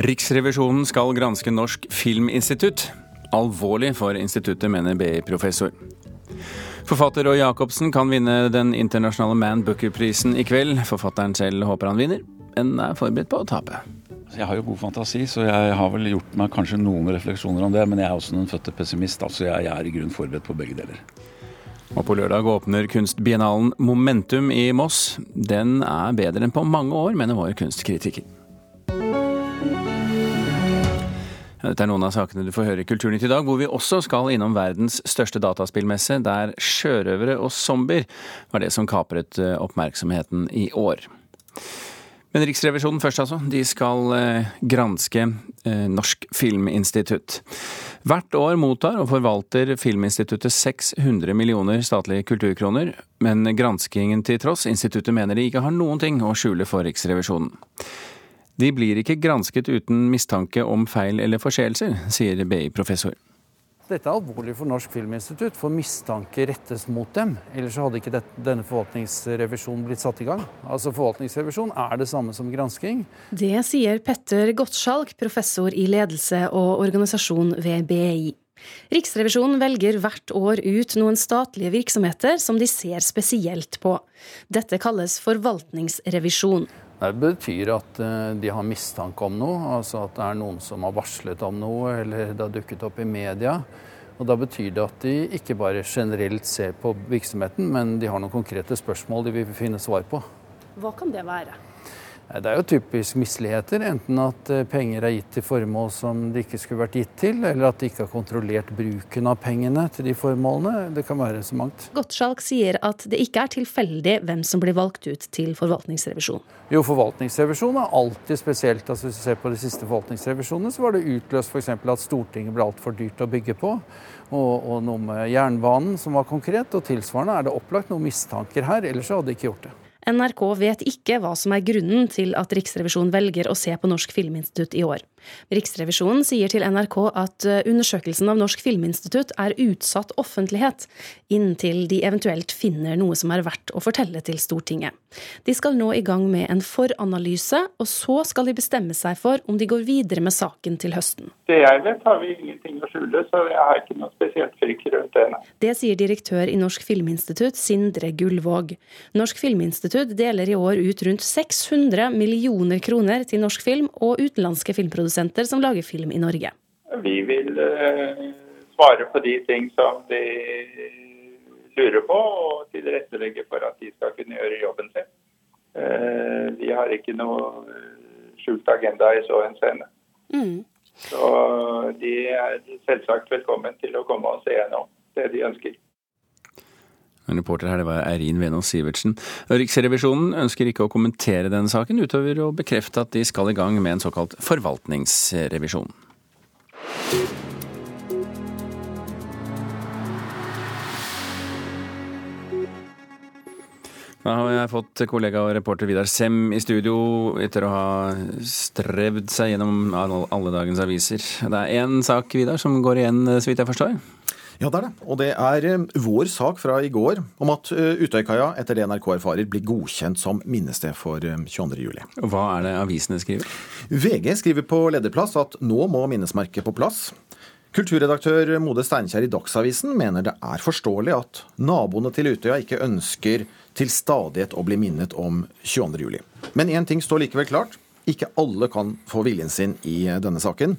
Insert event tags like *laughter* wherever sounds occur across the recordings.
Riksrevisjonen skal granske Norsk Filminstitutt. Alvorlig for instituttet, mener BI-professor. Forfatter Roy Jacobsen kan vinne den internasjonale Man Booker-prisen i kveld. Forfatteren selv håper han vinner, men er forberedt på å tape. Jeg har jo god fantasi, så jeg har vel gjort meg kanskje noen refleksjoner om det. Men jeg er også en fødte pessimist, altså jeg er i grunn forberedt på begge deler. Og på lørdag åpner kunstbiennalen Momentum i Moss. Den er bedre enn på mange år, mener vår kunstkritiker. Dette er noen av sakene du får høre i Kulturnytt i dag, hvor vi også skal innom verdens største dataspillmesse, der sjørøvere og zombier var det som kapret eh, oppmerksomheten i år. Men Riksrevisjonen først, altså. De skal eh, granske eh, Norsk Filminstitutt. Hvert år mottar og forvalter Filminstituttet 600 millioner statlige kulturkroner, men granskingen til tross, instituttet mener de ikke har noen ting å skjule for Riksrevisjonen. De blir ikke gransket uten mistanke om feil eller forseelser, sier BI-professor. Dette er alvorlig for Norsk Filminstitutt, for mistanke rettes mot dem. Ellers hadde ikke denne forvaltningsrevisjonen blitt satt i gang. Altså Forvaltningsrevisjon er det samme som gransking. Det sier Petter Gottschalk, professor i ledelse og organisasjon ved BI. Riksrevisjonen velger hvert år ut noen statlige virksomheter som de ser spesielt på. Dette kalles forvaltningsrevisjon. Det betyr at eh, de har mistanke om noe, altså at det er noen som har varslet om noe, eller det har dukket opp i media. Og Da betyr det at de ikke bare generelt ser på virksomheten, men de har noen konkrete spørsmål de vil finne svar på. Hva kan det være? Det er jo typisk misligheter. Enten at eh, penger er gitt til formål som de ikke skulle vært gitt til, eller at de ikke har kontrollert bruken av pengene til de formålene. Det kan være så mangt. Gottschalk sier at det ikke er tilfeldig hvem som blir valgt ut til forvaltningsrevisjon. Jo, forvaltningsrevisjon er alltid spesielt. Altså, hvis du ser på de siste forvaltningsrevisjonene, så var det utløst f.eks. at Stortinget ble altfor dyrt å bygge på. Og, og noe med jernbanen som var konkret. Og tilsvarende er det opplagt noen mistanker her, ellers hadde de ikke gjort det. NRK vet ikke hva som er grunnen til at Riksrevisjonen velger å se på Norsk Filminstitutt i år. Riksrevisjonen sier til NRK at eh, undersøkelsen av Norsk Filminstitutt er utsatt offentlighet, inntil de eventuelt finner noe som er verdt å fortelle til Stortinget. De skal nå i gang med en foranalyse, og så skal de bestemme seg for om de går videre med saken til høsten. Det jeg vet, har vi ingenting å skjule, så jeg har ikke noe spesielt frykt rundt det. Det sier direktør i Norsk Filminstitutt, Sindre Gullvåg. Norsk Filminstitutt deler i år ut rundt 600 millioner kroner til norsk film og utenlandske filmprodusenter produsenter som lager film i Norge. Vi vil uh, svare på de ting som de lurer på, og tilrettelegge for at de skal kunne gjøre jobben sin. Uh, vi har ikke noe skjult agenda i så henseende. Mm. Så de er selvsagt velkommen til å komme og se gjennom det de ønsker. Reporter her det var Eirin Venås Sivertsen. Riksrevisjonen ønsker ikke å kommentere denne saken, utover å bekrefte at de skal i gang med en såkalt forvaltningsrevisjon. Da har jeg fått kollega og reporter Vidar Sem i studio etter å ha strevd seg gjennom alle dagens aviser. Det er én sak, Vidar, som går igjen, så vidt jeg forstår? Ja, det er det. Og det er eh, vår sak fra i går om at eh, Utøykaia, etter det NRK erfarer, blir godkjent som minnested for 22.07. Eh, Hva er det avisene skriver? VG skriver på lederplass at nå må minnesmerket på plass. Kulturredaktør Mode Steinkjer i Dagsavisen mener det er forståelig at naboene til Utøya ikke ønsker til stadighet å bli minnet om 22.07. Men én ting står likevel klart. Ikke alle kan få viljen sin i denne saken.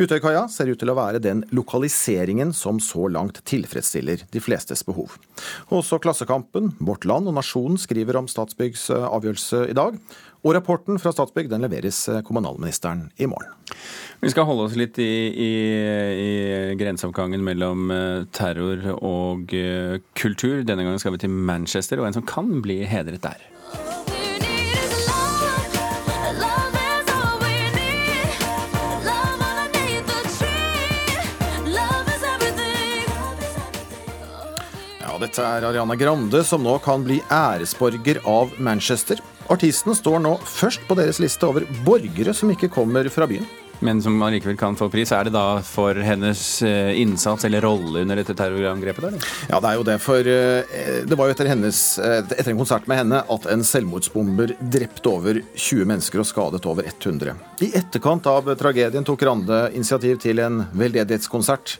Utøykaia ser ut til å være den lokaliseringen som så langt tilfredsstiller de flestes behov. Også Klassekampen, Vårt Land og Nasjonen skriver om Statsbyggs eh, avgjørelse i dag. Og rapporten fra Statsbygg den leveres eh, kommunalministeren i morgen. Vi skal holde oss litt i, i, i grenseoppgangen mellom eh, terror og kultur. Denne gangen skal vi til Manchester og en som kan bli hedret der. Dette er Ariana Grande, som nå kan bli æresborger av Manchester. Artisten står nå først på deres liste over borgere som ikke kommer fra byen. men som allikevel kan få pris. Er det da for hennes eh, innsats eller rolle under dette terrorangrepet? Der? ja, det er jo det. For eh, det var jo etter, hennes, eh, etter en konsert med henne at en selvmordsbomber drepte over 20 mennesker og skadet over 100. I etterkant av tragedien tok Rande initiativ til en veldedighetskonsert.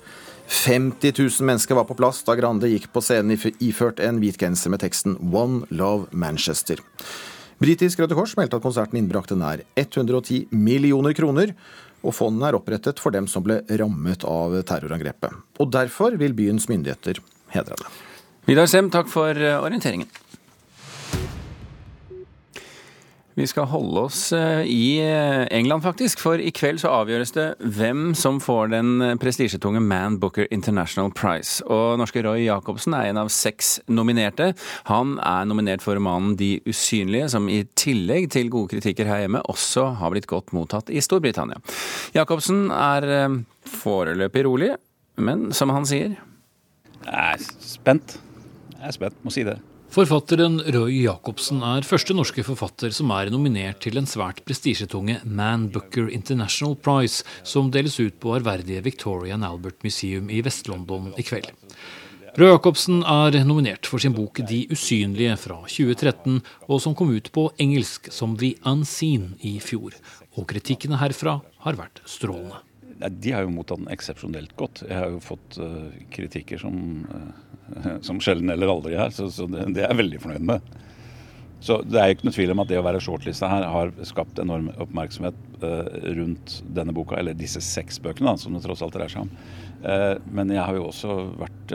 50 000 mennesker var på plass da Grande gikk på scenen iført en hvit genser med teksten 'One Love Manchester'. Britisk Røde Kors meldte at konserten innbrakte nær 110 millioner kroner, og fondet er opprettet for dem som ble rammet av terrorangrepet. Og derfor vil byens myndigheter hedre det. Vidar Sem, takk for eh, orienteringen. Vi skal holde oss eh, i eh, England, faktisk. For i kveld så avgjøres det hvem som får den prestisjetunge Man Booker International Prize. Og norske Roy Jacobsen er en av seks nominerte. Han er nominert for romanen De usynlige, som i tillegg til gode kritikker her hjemme også har blitt godt mottatt i Storbritannia. Jacobsen er eh, foreløpig rolig, men som han sier Jeg er spent. Jeg er spent, må si det. Forfatteren Roy Jacobsen er første norske forfatter som er nominert til den svært prestisjetunge Man Booker International Prize, som deles ut på ærverdige Victoria and Albert Museum i Vest-London i kveld. Roy Jacobsen er nominert for sin bok 'De usynlige' fra 2013, og som kom ut på engelsk som 'The Unseen' i fjor. Og kritikkene herfra har vært strålende. De har jo mottatt den eksepsjonelt godt. Jeg har jo fått uh, kritikker som uh *laughs* som sjelden eller aldri her. Så, så det, det, er jeg veldig fornøyd med. Så det er jo ikke noe tvil om at det å være shortlista her har skapt enorm oppmerksomhet uh, rundt denne boka, eller disse seks bøkene, da, som det tross alt dreier seg om. Men jeg har jo også vært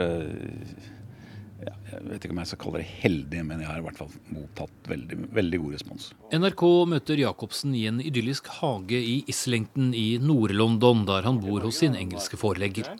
jeg vet ikke om jeg skal kalle det heldig, men jeg har i hvert fall mottatt veldig, veldig god respons. NRK møter Jacobsen i en idyllisk hage i Islington i Nord-London, der han bor hos sin engelske forelegger.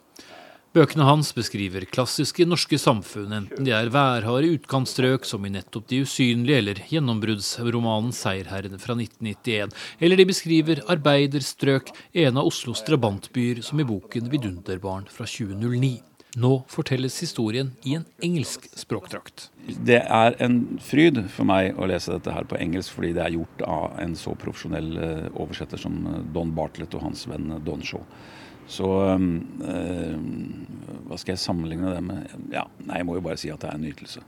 Bøkene hans beskriver klassiske norske samfunn, enten de er værharde utkantstrøk, som i nettopp De usynlige, eller gjennombruddsromanen Seierherrene fra 1991, eller de beskriver arbeiderstrøk, en av Oslos drabantbyer, som i boken 'Vidunderbarn' fra 2009. Nå fortelles historien i en engelsk språkdrakt. Det er en fryd for meg å lese dette her på engelsk, fordi det er gjort av en så profesjonell eh, oversetter som Don Bartlett og hans venn Don Shaw. Så øh, hva skal jeg sammenligne det med? Ja, nei, Jeg må jo bare si at det er en nytelse.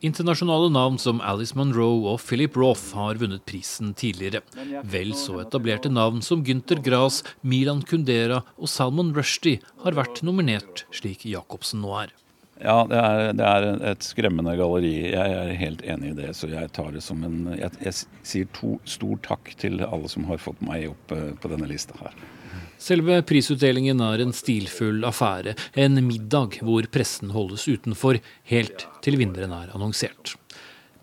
Internasjonale navn som Alice Munro og Philip Roth har vunnet prisen tidligere. Vel så etablerte navn som Gynter Grass, Milan Kundera og Salman Rushdie har vært nominert, slik Jacobsen nå er. Ja, det er, det er, et skremmende galleri. Jeg er helt enig i det. Så jeg tar det som en Jeg, jeg sier to, stor takk til alle som har fått meg opp eh, på denne lista her. Selve prisutdelingen er en stilfull affære, en middag hvor pressen holdes utenfor helt til vinneren er annonsert.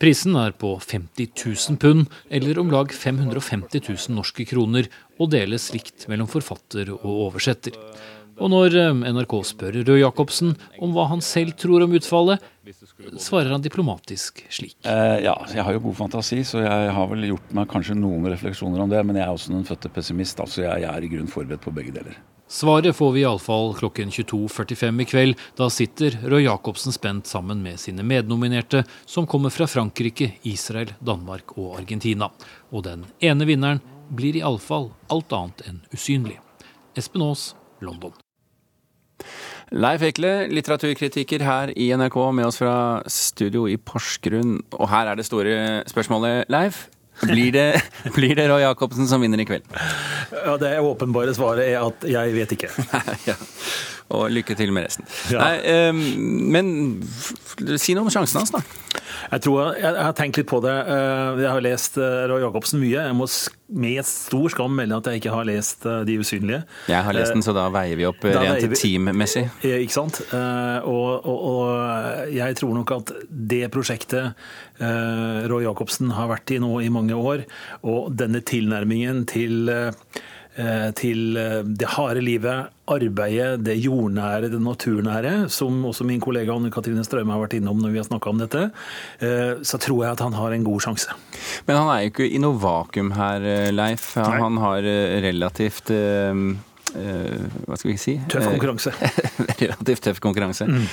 Prisen er på 50 000 pund, eller om lag 550 000 norske kroner, og deles likt mellom forfatter og oversetter. Og når eh, NRK spør Røe Jacobsen om hva han selv tror om utfallet, svarer han diplomatisk slik. Eh, ja, jeg har jo god fantasi, så jeg har vel gjort meg kanskje noen refleksjoner om det. Men jeg er også en fødte pessimist, altså jeg, jeg er i grunn forberedt på begge deler. Svaret får vi iallfall klokken 22.45 i kveld. Da sitter Røe Jacobsen spent sammen med sine mednominerte, som kommer fra Frankrike, Israel, Danmark og Argentina. Og den ene vinneren blir iallfall alt annet enn usynlig. Espen Aas, London. Leif Ekle, litteraturkritiker her i NRK, med oss fra studio i Porsgrunn. Og her er det store spørsmålet, Leif. Blir det, *laughs* blir det Roy Jacobsen som vinner i kveld? Ja, Det åpenbare svaret er at jeg vet ikke. *laughs* ja. Og lykke til med resten. Ja. Nei, um, men si noe om sjansen hans, da. Jeg tror jeg, jeg, har tenkt litt på det. Eh, jeg har lest eh, Roy Jacobsen mye. Jeg må med stor skam melde at jeg ikke har lest eh, De usynlige. Jeg har lest den, så da veier vi opp da rent teammessig. Ikke sant. Og, og, og, jeg tror nok at det prosjektet Roy Jacobsen har vært i nå i mange år, og denne tilnærmingen til til eh, det harde livet, arbeidet, det jordnære, det naturnære, som også min kollega Anne Katrine Strøme har vært innom når vi har snakka om dette, eh, så tror jeg at han har en god sjanse. Men han er jo ikke i noe vakuum her, Leif. Nei. Han har relativt hva skal vi si? Tøff konkurranse. *laughs* relativt tøff konkurranse. Mm.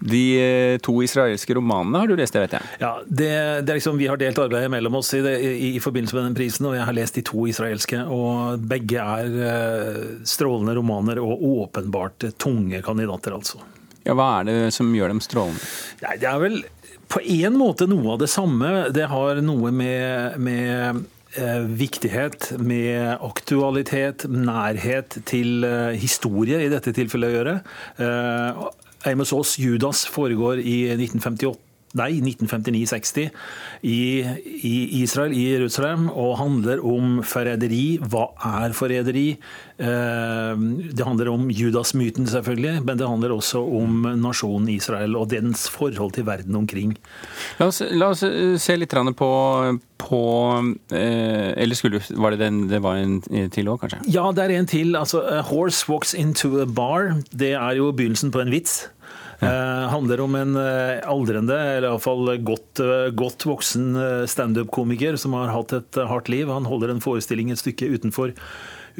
De eh, to israelske romanene har du lest, det vet jeg. Ja, det, det er liksom, Vi har delt arbeidet mellom oss i, det, i, i, forbindelse med den prisen, og jeg har lest de to israelske. og Begge er uh, strålende romaner og åpenbart tunge kandidater, altså. Ja, Hva er det som gjør dem strålende? Nei, Det er vel på en måte noe av det samme. Det har noe med, med eh, viktighet, med aktualitet, nærhet til eh, historie i dette tilfellet å gjøre. Eh, Amos Aas, 'Judas', foregår i 1958 nei, 1959-60 i, i, Israel, i Jerusalem, og handler om forræderi. Hva er forræderi? Eh, det handler om Judas-myten, selvfølgelig, men det handler også om nasjonen Israel og dens forhold til verden omkring. La oss, la oss eh, se litt på, på eh, Eller skulle, var det, den, det var en til òg, kanskje? Ja, det er en til. altså horse walks into a bar. Det er jo begynnelsen på en vits. Eh, handler om en eh, aldrende, eller iallfall godt, eh, godt voksen standup-komiker som har hatt et hardt liv. Han holder en forestilling et stykke utenfor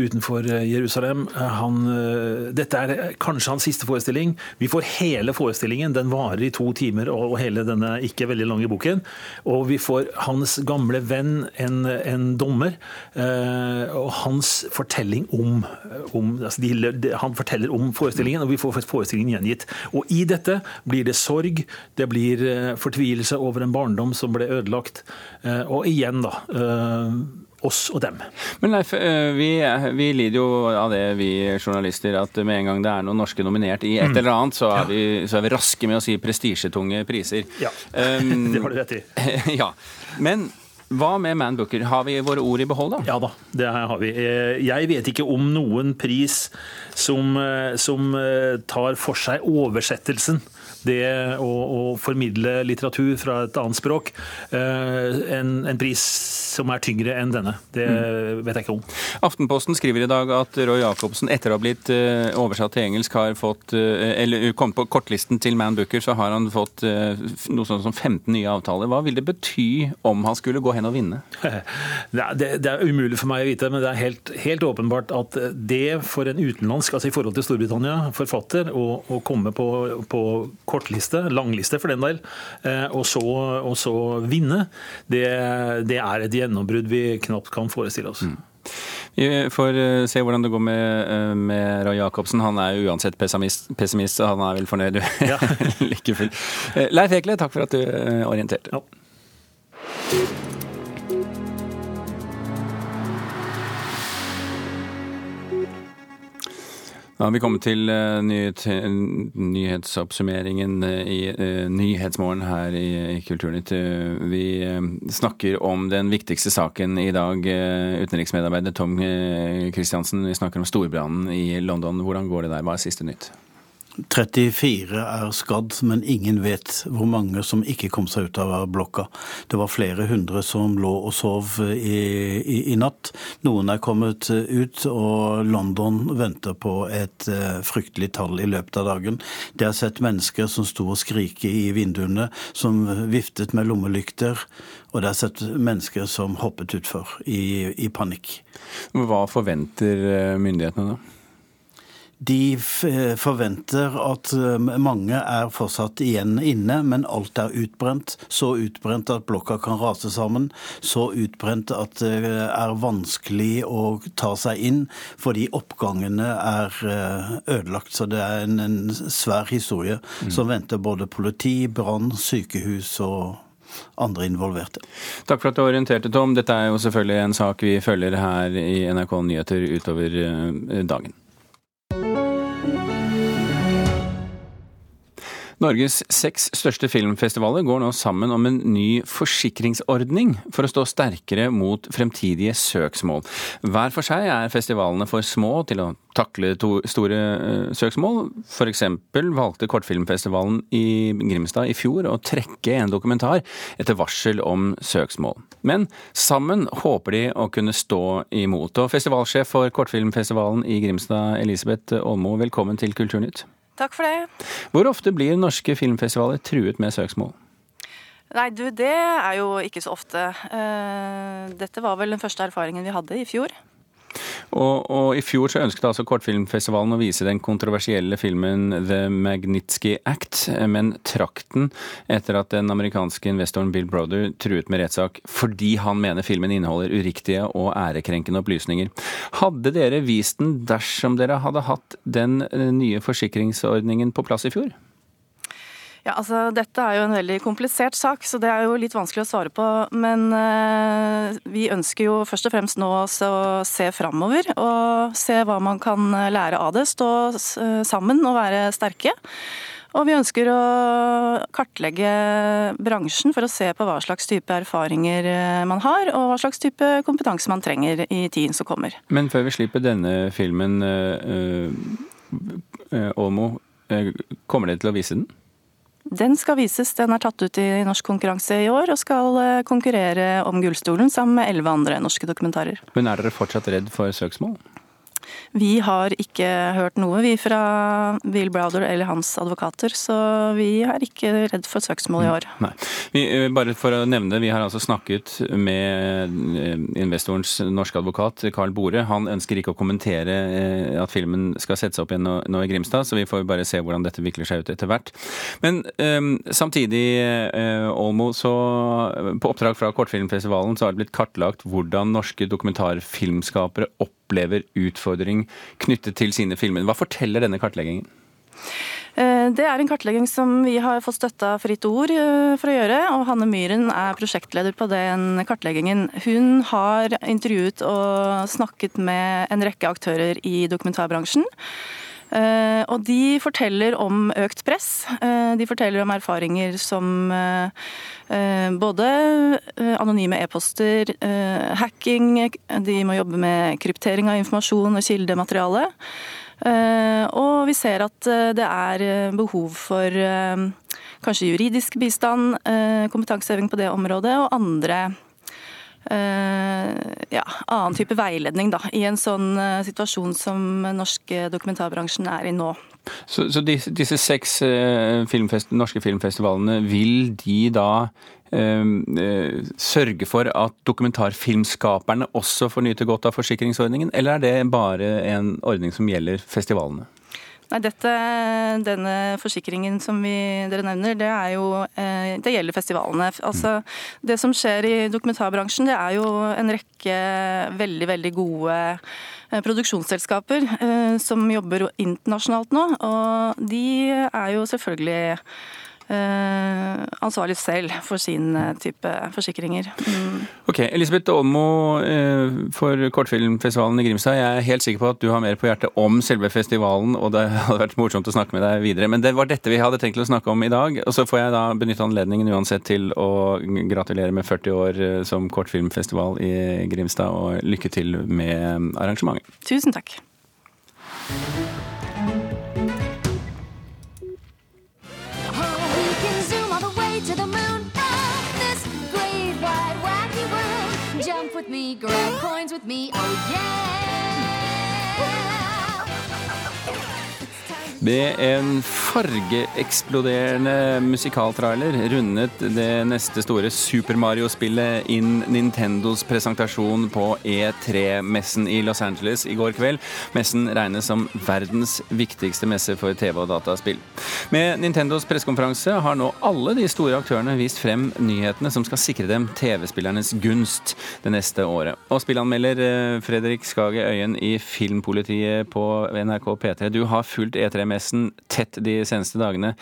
utenfor eh, Jerusalem. Eh, han, eh, dette er kanskje hans siste forestilling. Vi får hele forestillingen. Den varer i to timer, og hele denne ikke veldig lange boken. Og vi får hans gamle venn, en, en dommer, og hans fortelling om, om altså de, Han forteller om forestillingen, og vi får forestillingen gjengitt. Og i dette blir det sorg, det blir fortvilelse over en barndom som ble ødelagt. Og igjen, da oss og dem. Men Leif, eh, vi, vi, lider jo av det, vi journalister, at med en gang det er noen norske nominert i et mm. eller annet, så er, vi, så er vi raske med å si prestisjetunge priser. Ja, um, *laughs* det har du rett i. *laughs* ja, Men hva med Man Booker? Har vi våre ord i behold, da? Ja da, det har vi. Eh, jeg vet ikke om noen pris som, eh, som tar for seg oversettelsen det å, å, formidle litteratur fra et annet språk en, en, pris som er tyngre enn denne. Det mm. vet jeg ikke om. Aftenposten skriver i dag at Roy Jacobsen, etter å ha blitt uh, oversatt til engelsk, har fått uh, eller kommet på kortlisten til Man Booker, så har han fått noe sånt som 15 nye avtaler. Hva vil det bety om han skulle gå hen og vinne? *laughs* det, det, er umulig for meg å vite, men det er helt, helt, åpenbart at det for en utenlandsk, altså i forhold til Storbritannia, forfatter, å, å komme på, på, kortliste, langliste for den del, og så, og så vinne, det, det er et gjennombrudd vi knapt kan forestille oss. Mm. Vi får eh, se hvordan det går med, eh, med Roy Jacobsen. Han er jo uansett pessimist, pessimist så han er vel fornøyd *laughs* ja. like fullt. Eh, Leif Ekle, takk for at du orienterte. Ja. Har vi kommet til uh, nyhet, nyhetsoppsummeringen uh, i Nyhetsmorgen her i Kulturnytt. vi snakker om den viktigste saken i dag. utenriksmedarbeider Tom Christiansen, vi snakker om storbrannen i London. Hvordan går det der? Hva er siste nytt? 34 er skadd, men ingen vet hvor mange som ikke kom seg ut av blokka. Det var flere hundre som lå og sov i, i, i natt. Noen er kommet ut, og London venter på et uh, fryktelig tall i løpet av dagen. De har sett mennesker som sto og skrike i vinduene, som viftet med lommelykter. Og det har sett mennesker som hoppet utfor i, i panikk. Hva forventer eh, myndighetene da? De forventer at eh, mange er fortsatt igjen inne, men alt er utbrent. Så utbrent at blokka kan rase sammen. Så utbrent at det er vanskelig å ta seg inn fordi oppgangene er eh, ødelagt. Så det er en, en svær historie mm. som venter både politi, brann, sykehus og andre involverte. Takk for at du orienterte, Tom. Dette er jo selvfølgelig en sak vi følger her i NRK Nyheter utover eh, dagen. Norges seks største filmfestivaler går nå sammen om en ny forsikringsordning for å stå sterkere mot fremtidige søksmål. Hver for seg er festivalene for små til å takle to store uh, søksmål. Eksempel valgte Kortfilmfestivalen i Grimstad i fjor å trekke en dokumentar etter varsel om søksmål. Men sammen håper de å kunne stå imot. Og festivalsjef for Kortfilmfestivalen i Grimstad, Elisabeth Aalmo, velkommen til Kulturnytt. Takk for det. Hvor ofte blir norske filmfestivaler truet med søksmål? Nei, du, det er jo ikke så ofte. Eh, dette var vel den første erfaringen vi hadde i fjor. Og, og, i fjor så ønsket altså Kortfilmfestivalen å vise den kontroversielle filmen The Magnitsky Act, men trakk den etter at den amerikanske investoren Bill Broder truet med rettssak fordi han mener filmen inneholder uriktige og ærekrenkende opplysninger. Hadde dere vist den dersom dere hadde hatt den eh, nye forsikringsordningen på plass i fjor? Ja, altså Dette er jo en veldig komplisert sak, så det er jo litt vanskelig å svare på. Men eh, vi ønsker jo først og fremst nå å se framover og se hva man kan lære av det. Stå uh, sammen og være sterke. Og vi ønsker å kartlegge bransjen for å se på hva slags type erfaringer eh, man har, og hva slags type kompetanse man trenger i tiden som kommer. Men før vi slipper denne filmen, Åmo, kommer dere til å vise den? Den skal vises. Den er tatt ut i norsk konkurranse i år og skal eh, konkurrere om Gullstolen sammen med elleve andre norske dokumentarer. Men er dere fortsatt redd for søksmål? Vi har ikke hørt noe, vi fra Bill Browder eller hans advokater, så vi er ikke redd for søksmål i år. Mm. Nei. Vi, eh, bare for å nevne det, vi har altså snakket med eh, investorens norske advokat Carl Bore. Han ønsker ikke å kommentere eh, at filmen skal settes opp igjen nå, i Grimstad, så vi får bare se hvordan dette vikler seg ut etter hvert. Men samtidig, Olmo, så på oppdrag fra Kortfilmfestivalen så har det blitt kartlagt hvordan norske dokumentarfilmskapere opp opplever utfordring knyttet til sine filmer. Hva forteller denne kartleggingen? Eh, det er en kartlegging som vi har fått støtte av Fritt Ord eh, for å gjøre. og Hanne Myhren er prosjektleder på den kartleggingen. Hun har intervjuet og snakket med en rekke aktører i dokumentarbransjen. Eh, og de forteller om økt press. Eh, de forteller om erfaringer som eh, både anonyme e-poster, hacking, de må jobbe med kryptering av informasjon og kildemateriale. Og vi ser at det er behov for kanskje juridisk bistand, kompetanseheving på det området, og andre ja, annen type veiledning da, i en sånn eh, situasjon som norsk dokumentarbransjen er i nå. Så, så disse, disse, seks eh, filmfest, norske filmfestivalene, vil de da eh, sørge for at dokumentarfilmskaperne også får nyte godt av forsikringsordningen, eller er det bare en ordning som gjelder festivalene? Nei, dette, Denne forsikringen som vi, dere nevner, det, er jo, eh, det gjelder festivalene. Altså, det som skjer i dokumentarbransjen, det er jo en rekke veldig, veldig gode eh, produksjonsselskaper eh, som jobber internasjonalt nå. Og de er jo selvfølgelig ansvarlig selv for sin eh, type forsikringer. Mm. Ok, Elisabeth Aalmo eh, for Kortfilmfestivalen i Grimstad. Jeg er helt sikker på at du har mer på hjertet om selve festivalen, og det *laughs* hadde vært morsomt å snakke med deg videre. Men det var dette vi hadde tenkt å snakke om i dag. Og så får jeg da benytte anledningen uansett til å gratulere med 40 år som kortfilmfestival i Grimstad, og lykke til med arrangementet. Tusen takk. me. Med en fargeeksploderende musikaltrailer rundet det neste store Super Mario-spillet inn Nintendos presentasjon på E3-messen i Los Angeles i går kveld. Messen regnes som verdens viktigste messe for TV og dataspill. Med Nintendos pressekonferanse har nå alle de store aktørene vist frem nyhetene som skal sikre dem TV-spillernes gunst det neste året. Og spillanmelder eh, Fredrik Skage Øyen i Filmpolitiet på NRK P3, du har fulgt E3 messen tett de seneste dagene.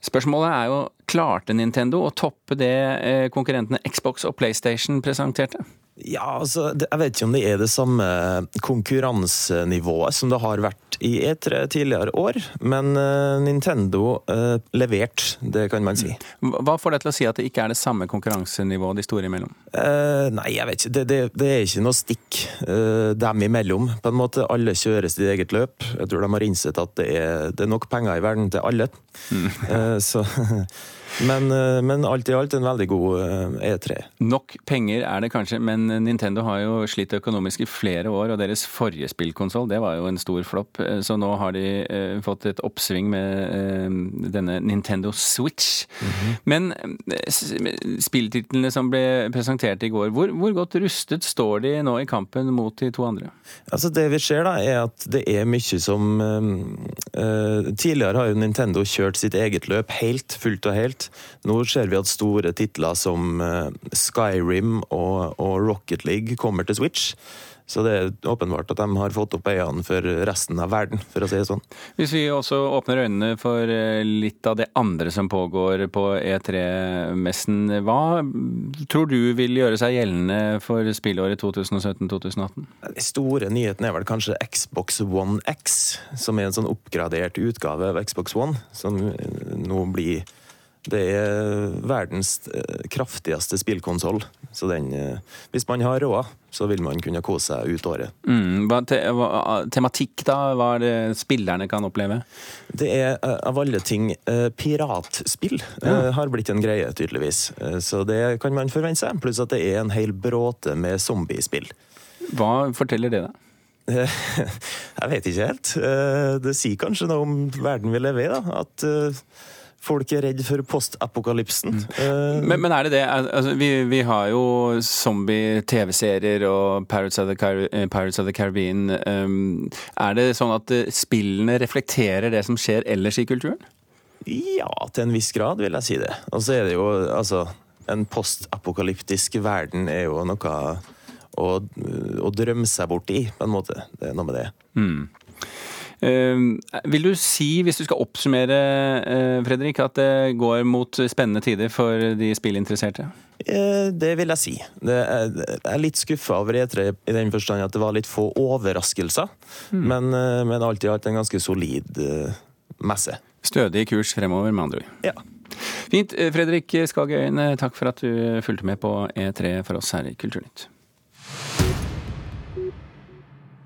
Spørsmålet er jo klarte Nintendo å toppe det eh, konkurrentene Xbox og PlayStation presenterte? Ja, altså, Jeg vet ikke om det er det samme konkurransenivået som det har vært i E3 tidligere år, men uh, Nintendo eh, levert, det kan man si. Hva får deg til å si at det ikke er det samme konkurransenivået de store imellom? Eh, nei, jeg vet ikke. Det, det, det er ikke noe stikk dem imellom. På en måte, Alle kjører sitt eget løp. Jeg tror de har innsett at det er, det er nok penger i verden til alle. Mm. så *laughs* Men, eh, men, alt i alt en veldig god E3. Eh, Nok penger er det kanskje, men Nintendo har jo slitt økonomisk i flere år, og deres forrige spillkonsoll det var jo en stor flopp. Så nå har de eh, fått et oppsving med eh, denne Nintendo Switch. Mm -hmm. Men eh, spilltitlene som ble presentert i går, hvor, hvor, godt rustet står de nå i kampen mot de to andre? Altså Det vi ser, da, er at det er mye som uh, Tidligere har jo Nintendo kjørt sitt eget løp helt, fullt og helt. Nå ser vi at store titler som uh, Skyrim og, og Rocket League kommer til Switch. Så det er åpenbart at de har fått opp øynene for resten av verden, for å si det sånn. Hvis vi også åpner øynene for eh, litt av det andre som pågår på E3-messen, hva tror du vil gjøre seg gjeldende for spillåret 2017-2018? Den store nyheten er vel kanskje Xbox One X, som er en sånn oppgradert utgave av Xbox One, som nå blir det er verdens eh, kraftigste spillkonsoll. Så den, eh, hvis man har råd, så vil man kunne kose seg ut året. Mm, hva, te, hva, tematikk, da? Hva er det spillerne kan oppleve? Det er eh, av alle ting piratspill. Ja. Har blitt en greie, tydeligvis. Så det kan man forvente seg. Pluss at det er en hel bråte med zombiespill. Hva forteller det, da? *laughs* Jeg vet ikke helt. Det sier kanskje noe om verden vi lever i. da, at Folk er redd for postapokalypsen. Mm. Uh, men, men, er det det? Altså, vi, vi, har jo zombie-TV-serier og Pirates of, Car eh, Pirates of the, Caribbean. Um, er det sånn at eh, spillene reflekterer det som skjer ellers i kulturen? Ja, til en viss grad vil jeg si det. Og så er det jo altså En postapokalyptisk verden er jo noe å, å drømme seg bort i, på en måte. Det er noe med det. Mm. Ehm, vil du si, hvis du skal oppsummere, eh, Fredrik, at det går mot spennende tider for de spillinteresserte? Eh, det vil jeg si. Er, jeg er litt skuffa over E3 i den forstand at det var litt få overraskelser. Mm. Men, eh, men alt i alt en ganske solid messe. Stødig kurs fremover, med andre ord. Ja. Fint. Fredrik Skagøyen, takk for at du fulgte med på E3 for oss her i Kulturnytt.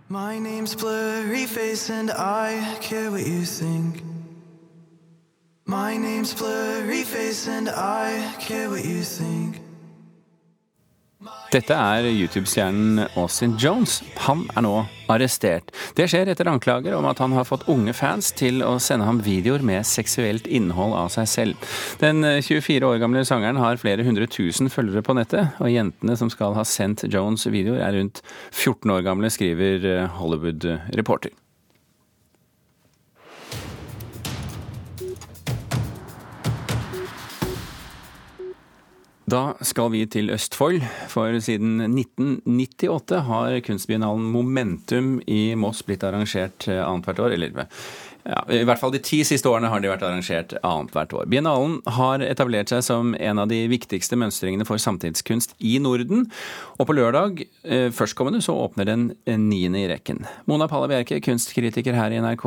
My name's Blurry Face and I care what you think. My name's Blurry Face and I care what you think. Dette er YouTube-stjernen Austin Jones. Han er nå arrestert. Det skjer etter anklager om at han har fått unge fans til å sende ham videoer med seksuelt innhold av seg selv. Den 24 år gamle sangeren har flere hundre tusen følgere på nettet, og jentene som skal ha sendt Jones videoer er rundt 14 år gamle, skriver Hollywood Da skal vi til Østfold, for siden 1998 har kunstbiennalen Momentum i Moss blitt arrangert eh, annethvert år. Eller ja, I hvert fall de ti siste årene har de vært arrangert annethvert år. Biennalen har etablert seg som en av de viktigste mønstringene for samtidskunst i Norden. Og på lørdag eh, førstkommende så åpner den eh, niende i rekken. Mona Palle Bjerke, kunstkritiker her i NRK.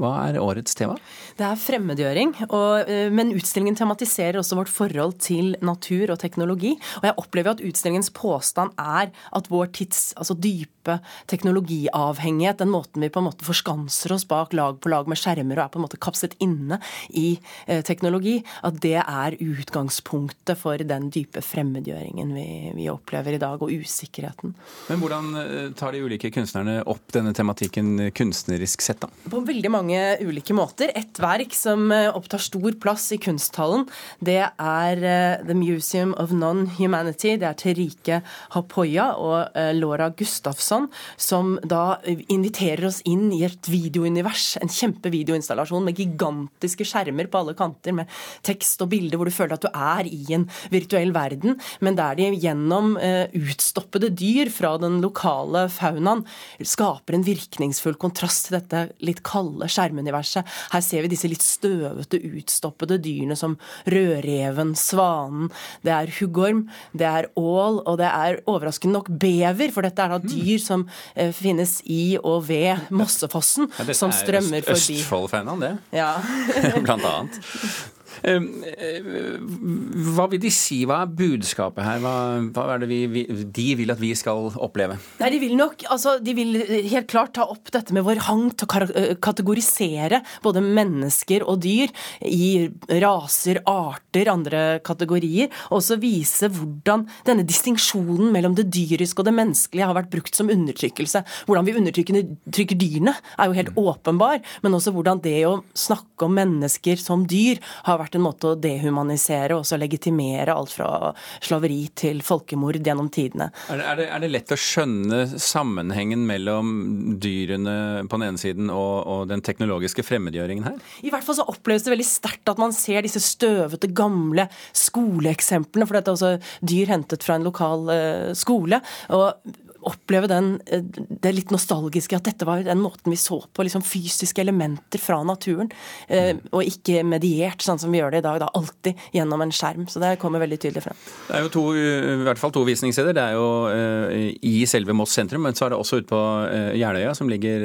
Hva er årets tema? Det er fremmedgjøring. Og, eh, men utstillingen tematiserer også vårt forhold til natur og teknologi. Og jeg opplever at utstillingens påstand er at vår tids altså dype teknologiavhengighet, den måten vi på en måte forskanser oss bak lag på lag med skjermer og er på en måte kapset inne i eh, teknologi, at det er utgangspunktet for den dype fremmedgjøringen vi, vi, opplever i dag, og usikkerheten. Men hvordan eh, tar de ulike kunstnerne opp denne tematikken kunstnerisk sett, da? På veldig mange ulike måter. Et verk som eh, opptar stor plass i kunsthallen, det er The Museum of Non-Humanity. Det er Terike Hapoya og Laura Gustafsson, som da inviterer oss inn i et videounivers. En kjempe videoinstallasjon med gigantiske skjermer på alle kanter, med tekst og bilder, hvor du føler at du er i en virtuell verden, men der de gjennom uh, utstoppede dyr fra den lokale faunaen skaper en virkningsfull kontrast til dette litt kalde skjermuniverset. Her ser vi disse litt støvete, utstoppede dyrene som rødreven, svanen, det er huggorm, det er ål, og det er overraskende nok bever, for dette er da dyr som uh, finnes i og ved Mossefossen, som strømmer forbi. Østfold-fanen, det. Ja. *laughs* Blant annet. Hva vil de si, hva er budskapet her? Hva, hva er det vi, de vil at vi skal oppleve? Nei, De vil nok, altså, de vil helt klart ta opp dette med vår hang til å kategorisere både mennesker og dyr i raser, arter, andre kategorier. Og også vise hvordan denne distinksjonen mellom det dyriske og det menneskelige har vært brukt som undertrykkelse. Hvordan vi undertrykker dyrene er jo helt åpenbar, men også hvordan det å snakke om mennesker som dyr har vært en måte å dehumanisere og også legitimere alt fra slaveri til folkemord gjennom tidene. Er det, er, det, er det, lett å skjønne sammenhengen mellom dyrene på den ene siden og, og, den teknologiske fremmedgjøringen her? I hvert fall så oppleves det veldig sterkt at man ser disse støvete, gamle skoleeksemplene. For dette er også dyr hentet fra en lokal uh, skole. og oppleve den, eh, det litt nostalgiske, at dette var den måten vi så på liksom fysiske elementer fra naturen. Eh, og ikke mediert, sånn som vi gjør det i dag. Da, alltid gjennom en skjerm. Så det kommer veldig tydelig frem. Det er jo to, i hvert fall to visningssteder. Det er jo i selve Moss sentrum, men så er det også ute på Jeløya, som ligger,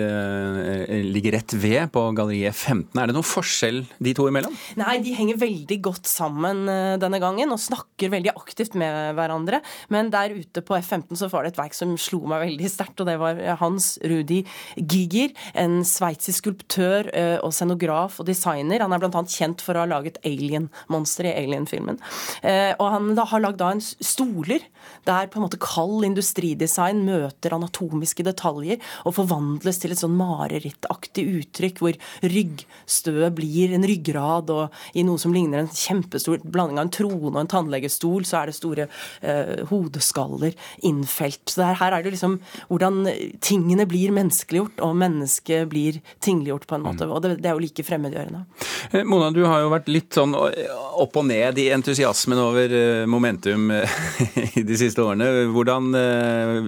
ligger, rett ved, på Galleriet 15. Er det noen forskjell de to imellom? Nei, de henger veldig godt sammen denne gangen, og snakker veldig aktivt med hverandre. Men der ute på F15 så var det et verk som slo meg veldig sterkt, og det var Hans Rudi Giger. En sveitsisk skulptør eh, og scenograf og designer. Han er bl.a. kjent for å ha laget Alien-monstre i Alien-filmen. Eh, og han har lagd da en stoler der på en måte kald industridesign møter anatomiske detaljer og forvandles til et sånn marerittaktig uttrykk hvor ryggstøet blir en ryggrad, og i noe som ligner en kjempestor blanding av en trone og en tannlegestol, så er det store eh, hodeskaller innfelt. Så det her her er det liksom hvordan tingene blir menneskeliggjort, og mennesket blir tingliggjort på en måte. Og det, det er jo like fremmedgjørende. Eh, Mona, du har jo vært litt sånn opp og ned i entusiasmen over eh, momentum eh, *laughs* i de siste årene. Hvordan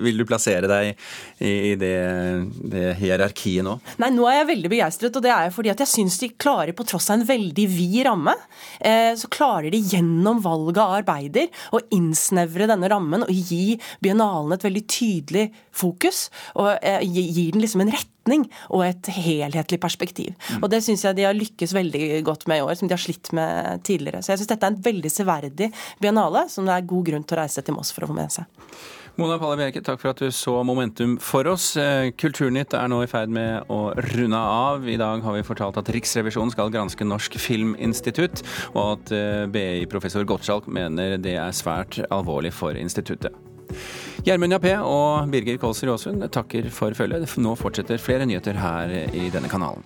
vil du plassere deg i det, det hierarkiet nå? Nei, Nå er jeg veldig begeistret, og det er fordi at jeg syns de klarer, på tross av en veldig vid ramme, så klarer de gjennom valget av arbeider å innsnevre denne rammen og gi biennalen et veldig tydelig tydelig fokus og eh, gir den liksom en retning og et helhetlig perspektiv. Mm. Og Det syns jeg de har lykkes veldig godt med i år, som de har slitt med tidligere. Så jeg syns dette er en veldig severdig biennale, som det er god grunn til å reise til Moss for å få med seg. Mona Palle Bjerke, takk for at du så Momentum for oss. Eh, Kulturnytt er nå i ferd med å runde av. I dag har vi fortalt at Riksrevisjonen skal granske Norsk Filminstitutt, og at eh, BI-professor Gottschalk mener det er svært alvorlig for instituttet. Gjermund Jappé og Birger Kolsrud Aasund takker for følget. Nå fortsetter flere nyheter her i denne kanalen.